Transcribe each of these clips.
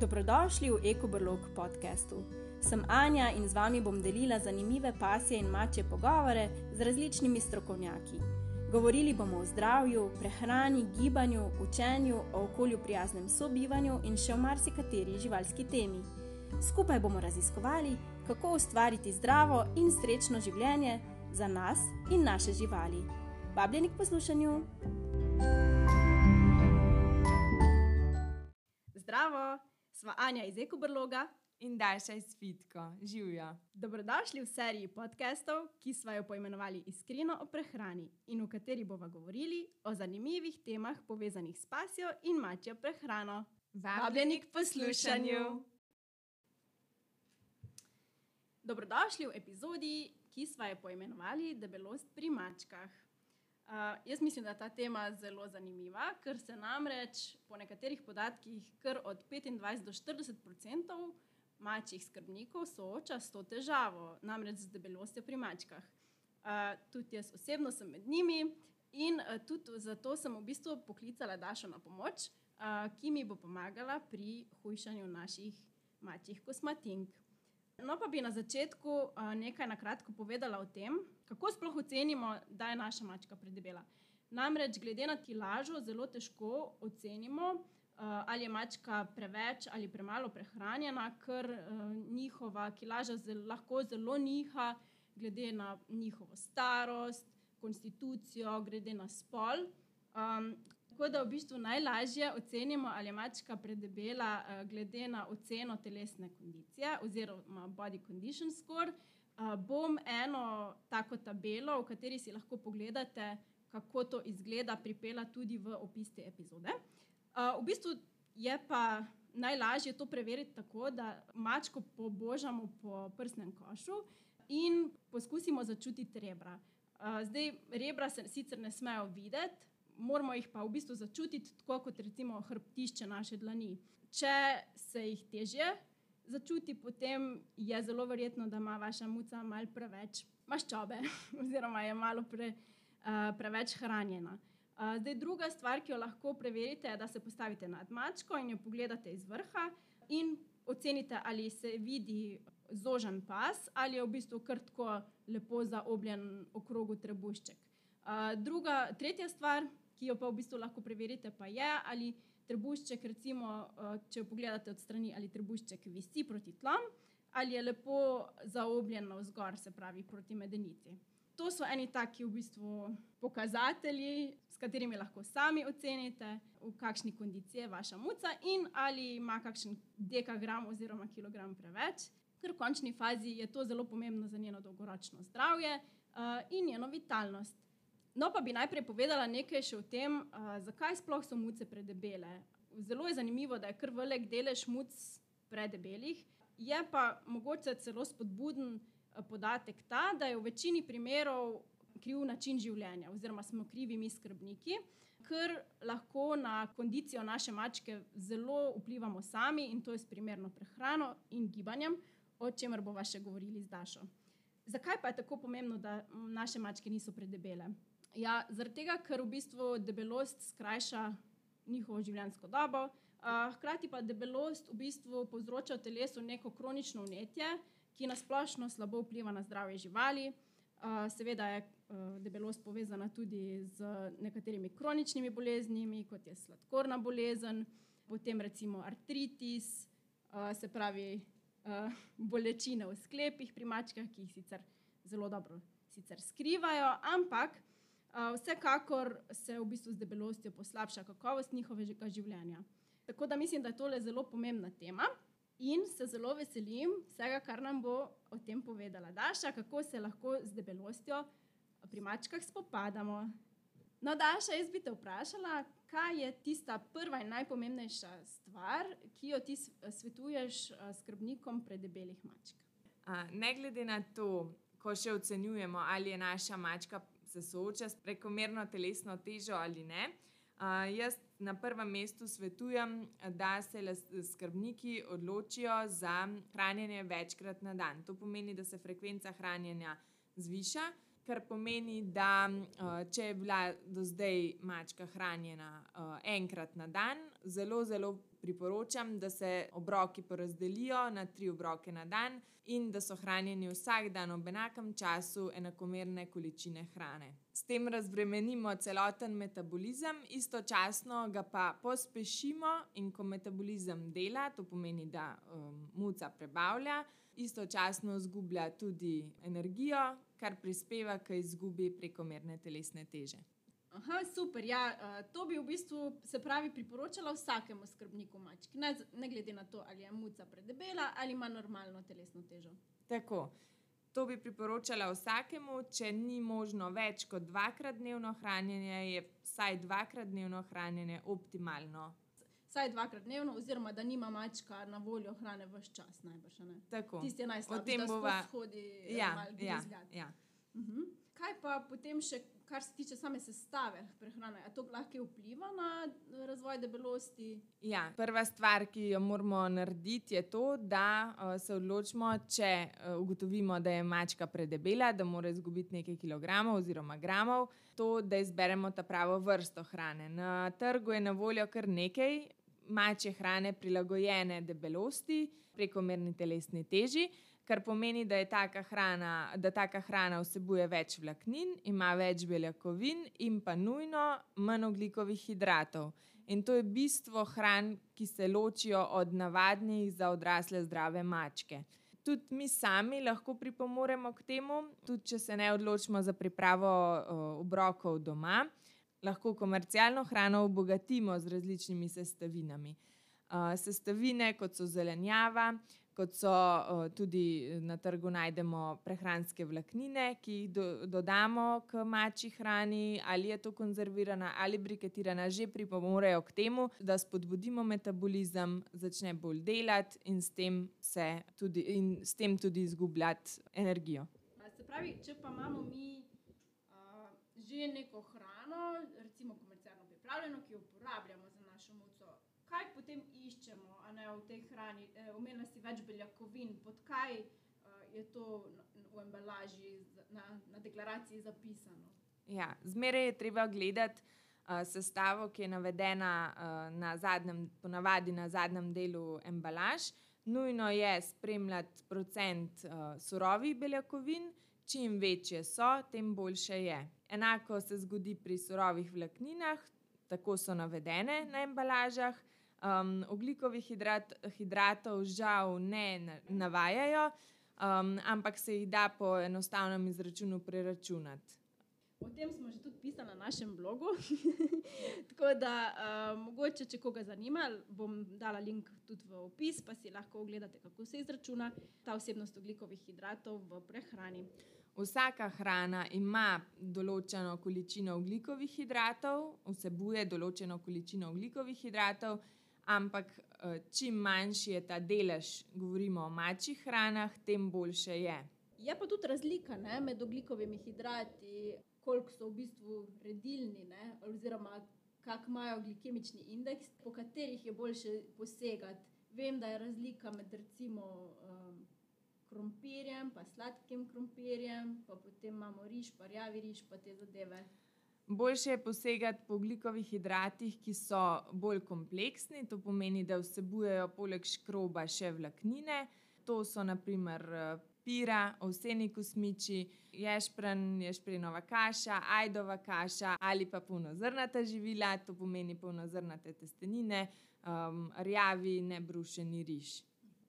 Dobrodošli v EkoBrlog podkastu. Sem Anja in z vami bom delila zanimive pasje in mače pogovore z različnimi strokovnjaki. Govorili bomo o zdravju, prehrani, gibanju, učenju, o okolju prijaznem sobivanju in še o marsikateri živalski temi. Skupaj bomo raziskovali, kako ustvariti zdravo in srečno življenje za nas in naše živali. Vabljeni k poslušanju! Sva Anja iz Ekobrloga in Daša iz Fitko, živijo. Dobrodošli v seriji podkastov, ki smo jo poimenovali Iskreno o prehrani in v kateri bomo govorili o zanimivih temah povezanih s pasjo in mačjo prehrano. Vabljeni k poslušanju. Dobrodošli v epizodi, ki smo jo poimenovali Debelost pri mačkah. Uh, jaz mislim, da je ta tema zelo zanimiva, ker se namreč po nekaterih podatkih kar od 25 do 40 odstotkov mačjih skrbnikov sooča s to težavo, namreč z debelostjo pri mačkah. Uh, tudi jaz osebno sem med njimi in uh, tudi zato sem v bistvu poklicala Dašo na pomoč, uh, ki mi bo pomagala pri hujšanju naših mačjih kosmatink. No, pa bi na začetku nekaj na kratko povedala o tem, kako sploh ocenimo, da je naša mačka predebela. Namreč, glede na kilažo, zelo težko ocenimo, ali je mačka preveč ali premalo prehranjena, ker njihova kilaža lahko zelo niha, glede na njihovo starost, konstitucijo, glede na spol. Um, Tako da v bistvu najlažje ocenimo, ali je mačka predebela, uh, glede na oceno telesne kondicije oziroma body condition score. Uh, bom eno tako tabelo, v kateri si lahko pogledate, kako to izgleda, pripela tudi v opis te epizode. Uh, v bistvu je pa najlažje to preveriti tako, da mačko pobožamo po prsnem košu in poskusimo začutiti rebra. Zdaj, rebra se sicer ne smejo videti moramo jih pa v bistvu začutiti, tako kot recimo hrbtišče naše dlani. Če se jih težje začuti, potem je zelo verjetno, da ima vaša muca malo preveč maščobe, oziroma je malo pre, uh, preveč hranjena. Uh, zdaj, druga stvar, ki jo lahko preverite, je, da se postavite nad mačko in jo pogledate iz vrha in ocenite, ali se vidi zožen pas ali je v bistvu krtko, lepo zaobljen okrogu trebušček. Uh, druga, tretja stvar, ki jo pa v bistvu lahko preverite, pa je, ali trebušček, recimo, eh, če jo pogledate od strani, ali trebušček visi proti tlom, ali je lepo zaobljen navzgor, se pravi proti medenici. To so eni taki v bistvu pokazatelji, s katerimi lahko sami ocenite, v kakšni kondiciji je vaša muca in ali ima kakšen dekagram oziroma kilogram preveč. Ker v končni fazi je to zelo pomembno za njeno dolgoročno zdravje uh, in njeno vitalnost. No, pa bi najprej povedala nekaj še o tem, uh, zakaj sploh so muce predebele. Zelo je zanimivo, da je kar velik delež muc predebelih, je pa mogoče celo spodbuden podatek ta, da je v večini primerov kriv način življenja, oziroma smo krivi mi skrbniki, ker lahko na kondicijo naše mačke zelo vplivamo sami in to je s primerno prehrano in gibanjem, o čemer bomo še govorili z Dašo. Zakaj pa je tako pomembno, da naše mačke niso predebele? Ja, zaradi tega, ker v bistvu debelost skrajša njihovo življenjsko dobo, uh, hkrati pa debelost v bistvu povzroča telesu neko kronično vnetje, ki nasplošno slabo vpliva na zdravje živali. Uh, seveda je uh, debelost povezana tudi z nekaterimi kroničnimi boleznimi, kot je sladkorna bolezen, potem recimo artritis, uh, se pravi bolečine v sklepih pri mačkah, ki jih sicer zelo dobro sicer skrivajo, ampak vsekakor se v bistvu z debelostjo poslabša kakovost njihovega življenja. Tako da mislim, da je tole zelo pomembna tema in se zelo veselim vsega, kar nam bo o tem povedala Daša, kako se lahko z debelostjo pri mačkah spopadamo. No, Daša, jaz bi te vprašala, kaj je tista prva in najpomembnejša stvar, ki jo ti svetuješ skrbnikom predebelih mačk? Ne glede na to, ko še ocenjujemo, ali je naša mačka se sooča s prekomerno telesno težo ali ne. Uh, jaz na prvem mestu svetujem, da se skrbniki odločijo za hranjenje večkrat na dan. To pomeni, da se frekvenca hranjenja zviša kar pomeni, da uh, če je bila do zdaj mačka hranjena uh, enkrat na dan, zelo, zelo priporočam, da se obroki porazdelijo na tri obroke na dan in da so hranjeni vsak dan ob enakem času enakomerne količine hrane. S tem razbremenimo celoten metabolizem, istočasno ga pa pospešimo in ko metabolizem dela, to pomeni, da um, muca prebavlja, istočasno zgublja tudi energijo, kar prispeva k izgubi prekomerne telesne teže. Aha, super. Ja, uh, to bi v bistvu se pravi priporočala vsakemu skrbniku mačk, ne, ne glede na to, ali je muca predebela ali ima normalno telesno težo. Tako. To bi priporočala vsakemu, če ni možno več kot dvakrat dnevno hranjenje, je vsaj dvakrat dnevno hranjenje optimalno. Vsaj dvakrat dnevno, oziroma da nima mačka na voljo hrane v vse čas, najbrž. Tisti je najslabši, da bova... se lahodi. Ja, ja, ja. Uh mhm. -huh. Kaj pa potem še, kar se tiče same sestave prehrane, ali to lahko vpliva na razvoj debelosti? Ja, prva stvar, ki jo moramo narediti, je to, da uh, se odločimo, če uh, ugotovimo, da je mačka predebela, da mora izgubiti nekaj kilogramov oziroma gramov, to, da izberemo ta pravo vrsto hrane. Na trgu je na voljo kar nekaj mačje hrane, prilagojene debelosti, prekomerni telesni teži kar pomeni, da, taka hrana, da taka hrana vsebuje več vlaknin, ima več beljakovin in pa nujno manj oglikovih hidratov. In to je bistvo hran, ki se ločijo od navadnih za odrasle zdrave mačke. Tudi mi sami lahko pripomoremo k temu, tudi če se ne odločimo za pripravo obrokov doma, lahko komercialno hrano obogatimo z različnimi sestavinami. Sestavine, kot so zelenjava, kot so uh, tudi na trgu najdemo prehranske vlaknine, ki jih do, dodamo k mači hrani, ali je to konzervirana ali briketirana, že pripomorejo k temu, da spodbudimo metabolizem, začne bolj delati in s tem, tudi, in s tem tudi izgubljati energijo. Se pravi, če pa imamo mi uh, že neko hrano, recimo komercialno pripravljeno, ki jo uporabljamo za našo muco, kaj potem iščemo? ne, v tej hrani, eh, omenila si več beljakovin, pod kaj uh, je to v embalaži, na, na deklaraciji zapisano. Ja, zmeraj je treba gledati uh, sestavo, ki je navedena uh, na zadnjem, ponavadi na zadnjem delu embalaž. Nujno je spremljati procent uh, surovih beljakovin, čim večje so, tem boljše je. Enako se zgodi pri surovih vlakninah, tako so navedene na embalažah. Um, oglikovih hidrat, hidratov žal ne navajajo, um, ampak se jih da po enostavnem izračunu preračunati. O tem smo že tudi pisali na našem blogu. Tako da, uh, mogoče, če koga zanima, bom dala link tudi v opis, pa si lahko ogledate, kako se izračuna ta vsebnost oglikovih hidratov v prehrani. Vsaka hrana ima določeno količino oglikovih hidratov, vsebuje določeno količino oglikovih hidratov ampak eh, čim manjši je ta delež, govorimo o mačjih hranah, tem boljše je. Je pa tudi razlika ne, med oglikovimi hidrati, koliko so v bistvu redilni, ne, oziroma kak imajo glikemični indeks, po katerih je boljše posegati. Vem, da je razlika med recimo um, krompirjem, pa sladkim krompirjem, pa potem imamo riž, pa rjavi riž, pa te zadeve. Boljše je posegati po ugljikovih hidratih, ki so bolj kompleksni, to pomeni, da vsebujejo poleg škroba še vlaknine. To so naprimer eh, pira, ovseni kosmiči, ješpren, ješprenova kaša, ajdova kaša ali pa polnozrnata živila, to pomeni polnozrnate testenine, um, rjavi, nebrušeni riž.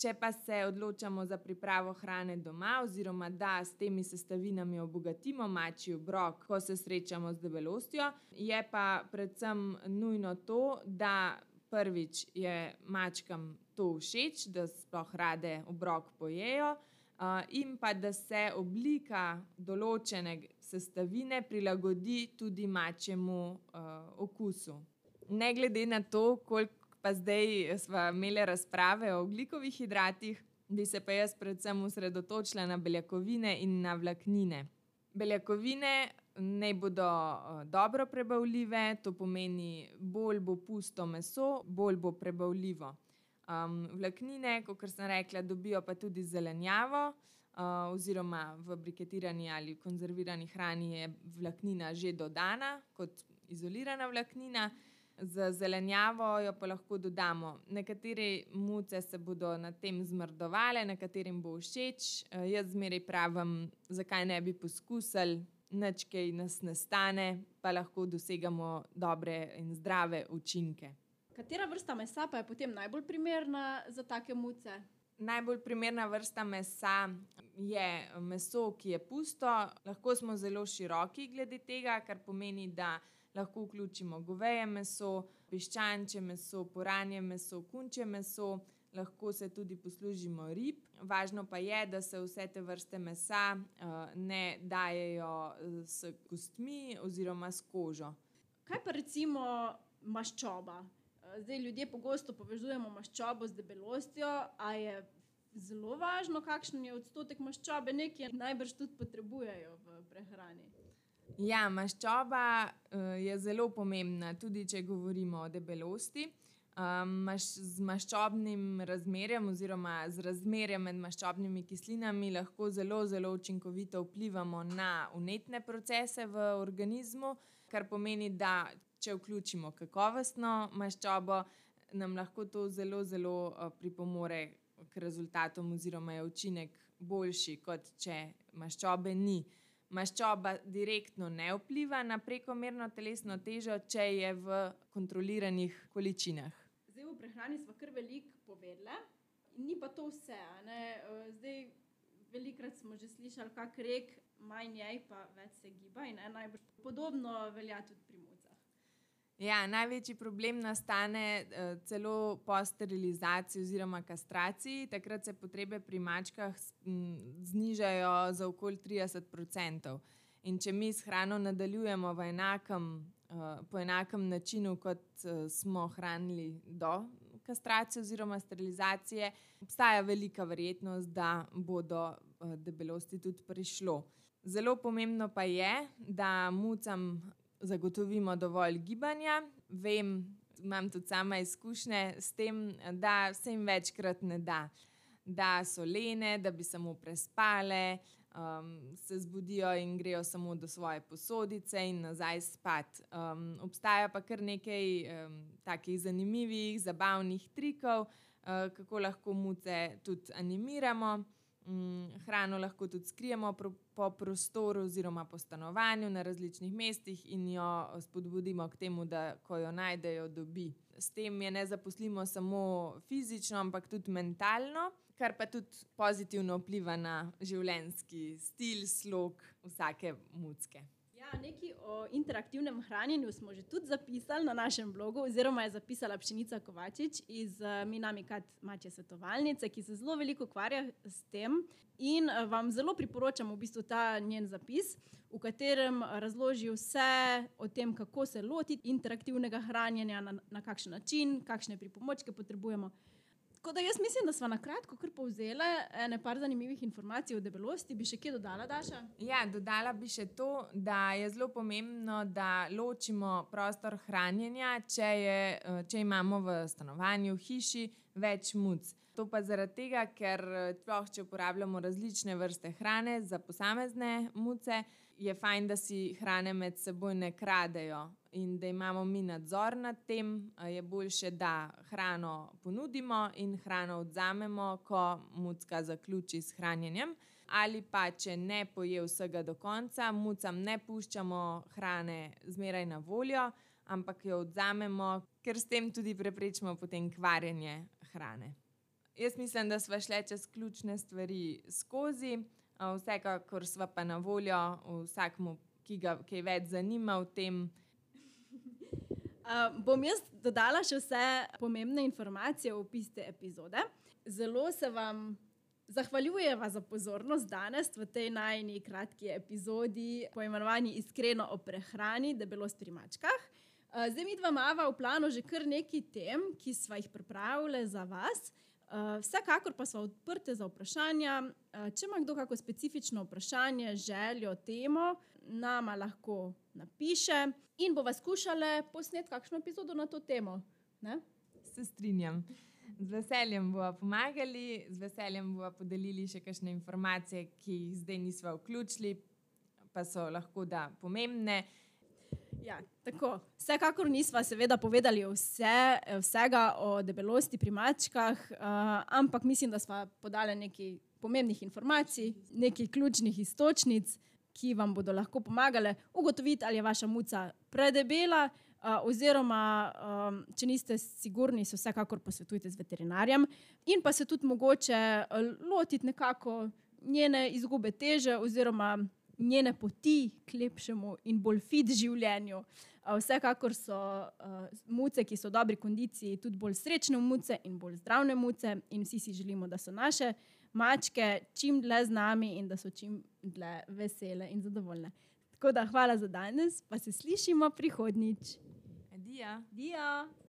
Če pa se odločamo za pripravo hrane doma, oziroma da s temi sestavinami obogatimo mačji obrok, ko se srečamo z debelostjo, je pa predvsem nujno to, da prvič je mačkam to všeč, da sploh rade obrok pojejo, in pa da se oblika določene sestavine prilagodi tudi mačjemu okusu. Ne glede na to, koliko pa zdaj smo imeli razprave o oglikovih hidratih, bi se pa jaz predvsem osredotočila na beljakovine in na vlaknine. Beljakovine naj bodo dobro prebavljive, to pomeni, bolj bo pusto meso, bolj bo prebavljivo. Um, vlaknine, kot sem rekla, dobijo pa tudi zelenjavo, Uh, oziroma v briketirani ali konzervirani hrani je vlaknina že dodana kot izolirana vlaknina, z zelenjavo jo pa lahko dodamo. Nekatere muce se bodo na tem zmrdovale, nekaterim bo všeč. Uh, jaz zmeraj pravim, zakaj ne bi poskusili, nič kaj nas ne stane, pa lahko dosegamo dobre in zdrave učinke. Katera vrsta mesa pa je potem najbolj primerna za take muce? Najbolj primerna vrsta mesa je meso, ki je pusto. Lahko smo zelo široki glede tega, kar pomeni, da lahko vključimo goveje meso, piščančje meso, poranje meso, kunče meso, lahko se tudi poslužimo rib. Važno pa je, da se vse te vrste mesa uh, ne dajejo s kostmi oziroma s kožo. Kaj pa recimo maščoba? Zdaj, ljudje pogosto povezujemo maščobo z debelostjo, a je zelo važno, kakšen je odstotek maščobe, nekaj najbrž tudi potrebujejo v prehrani. Ja, maščoba uh, je zelo pomembna, tudi če govorimo o debelosti. Um, maš, z maščobnim razmerjem, oziroma z razmerjem med maščobnimi kislinami, lahko zelo, zelo učinkovito vplivamo na unetne procese v organizmu, kar pomeni, da če vključimo kakovostno maščobo, nam lahko to zelo, zelo uh, pripomore k rezultatom, oziroma je učinek boljši, kot če maščobe ni. Maščoba direktno ne vpliva na prekomerno telesno težo, če je v kontroliranih količinah. Zdaj v prehrani smo kar veliko povedali, ni pa to vse. Zdaj, velikrat smo že slišali, kako rek, manj je, pa več se giba. Podobno velja tudi pri mucah. Ja, največji problem nastane uh, celo po sterilizaciji oziroma kastraciji. Takrat se potrebe pri mačkah znižajo za okoli 30%. In če mi s hrano nadaljujemo enakem, uh, po enakem načinu, kot uh, smo hranili do kastracije oziroma sterilizacije, obstaja velika verjetnost, da bo do uh, debelosti tudi prišlo. Zelo pomembno pa je, da mucam zagotovimo dovolj gibanja. Vem, imam tudi sama izkušnje s tem, da se jim večkrat ne da, da so lene, da bi samo prespale, um, se zbudijo in grejo samo do svoje posodice in nazaj spat. Um, obstaja pa kar nekaj um, takih zanimivih, zabavnih trikov, uh, kako lahko muce tudi animiramo. Mm, hrano lahko tudi skrijemo po prostoru oziroma po stanovanju na različnih mestih in jo spodbudimo k temu, da ko jo najdejo, dobi. S tem je ne zaposlimo samo fizično, ampak tudi mentalno, kar pa tudi pozitivno vpliva na življenjski stil, slog vsake mucke. Nekaj o interaktivnem hranjenju smo že tudi zapisali na našem blogu, oziroma je zapisala Pšenica Kovačič iz uh, Minami Kat Mače Svetovalnice, ki se zelo veliko ukvarja s tem. In uh, vam zelo priporočam v bistvu ta njen zapis, v katerem razloži vse o tem, kako se lotiti interaktivnega hranjenja, na, na kakšen način, kakšne pripomočke potrebujemo. Tako da jaz mislim, da smo na kratko kar povzeli nekaj zanimivih informacij o debelosti. Bi še kaj dodala, Daša? Ja, dodala bi še to, da je zelo pomembno, da ločimo prostor hranjenja, če, je, če imamo v stanovanju, v hiši več muc. To pa zaradi tega, ker tloh, če uporabljamo različne vrste hrane za posamezne muce, je fajn, da si hrane med seboj ne kradejo in da imamo mi nadzor nad tem, je boljše, da hrano ponudimo in hrano odzamemo, ko mucka zaključi s hranjenjem. Ali pa, če ne poje vsega do konca, mucam ne puščamo hrane zmeraj na voljo, ampak jo odzamemo, ker s tem tudi preprečimo potem kvarjenje hrane. Jaz mislim, da smo šli čez ključne stvari skozi, vsekakor smo pa na voljo vsakmu, ki ga kaj več zanima v tem. Uh, bom jaz dodala še vse pomembne informacije v opis te epizode. Zelo se vam zahvaljujeva za pozornost danes v tej najni kratki epizodi, poimenovani Iskreno o prehrani, debelost pri mačkah. Uh, zdaj mi dva mava v planu že kar nekaj tem, ki smo jih pripravili za vas. Uh, vsekakor pa smo odprti za vprašanja. Uh, če ima kdo kako specifično vprašanje, željo, temo, nama lahko napiše in bomo skušali posneti kakšno epizodo na to temo. Ne? Se strinjam. Z veseljem bomo pomagali, z veseljem bomo podelili še kakšne informacije, ki jih zdaj nismo vključili, pa so lahko da pomembne. Ja, tako. Vsekakor nismo seveda povedali vse, vsega o debelosti pri mačkah, uh, ampak mislim, da smo podali nekaj pomembnih informacij, nekaj ključnih istočnic, ki vam bodo lahko pomagale ugotoviti, ali je vaša muca predebela. Uh, oziroma, um, če niste sigurni, se vsekakor posvetujte z veterinarjem, in pa se tudi mogoče lotiti nekako njene izgube teže, oziroma njene poti k lepšemu in bolj fit življenju. Uh, vsekakor so uh, muce, ki so v dobri kondiciji, tudi bolj srečne muce in bolj zdrave muce, in vsi si želimo, da so naše mačke čim dlje z nami in da so čim dlje vesele in zadovoljne. Tako da hvala za danes, pa se slišimo prihodnjič. Adijo. Dia.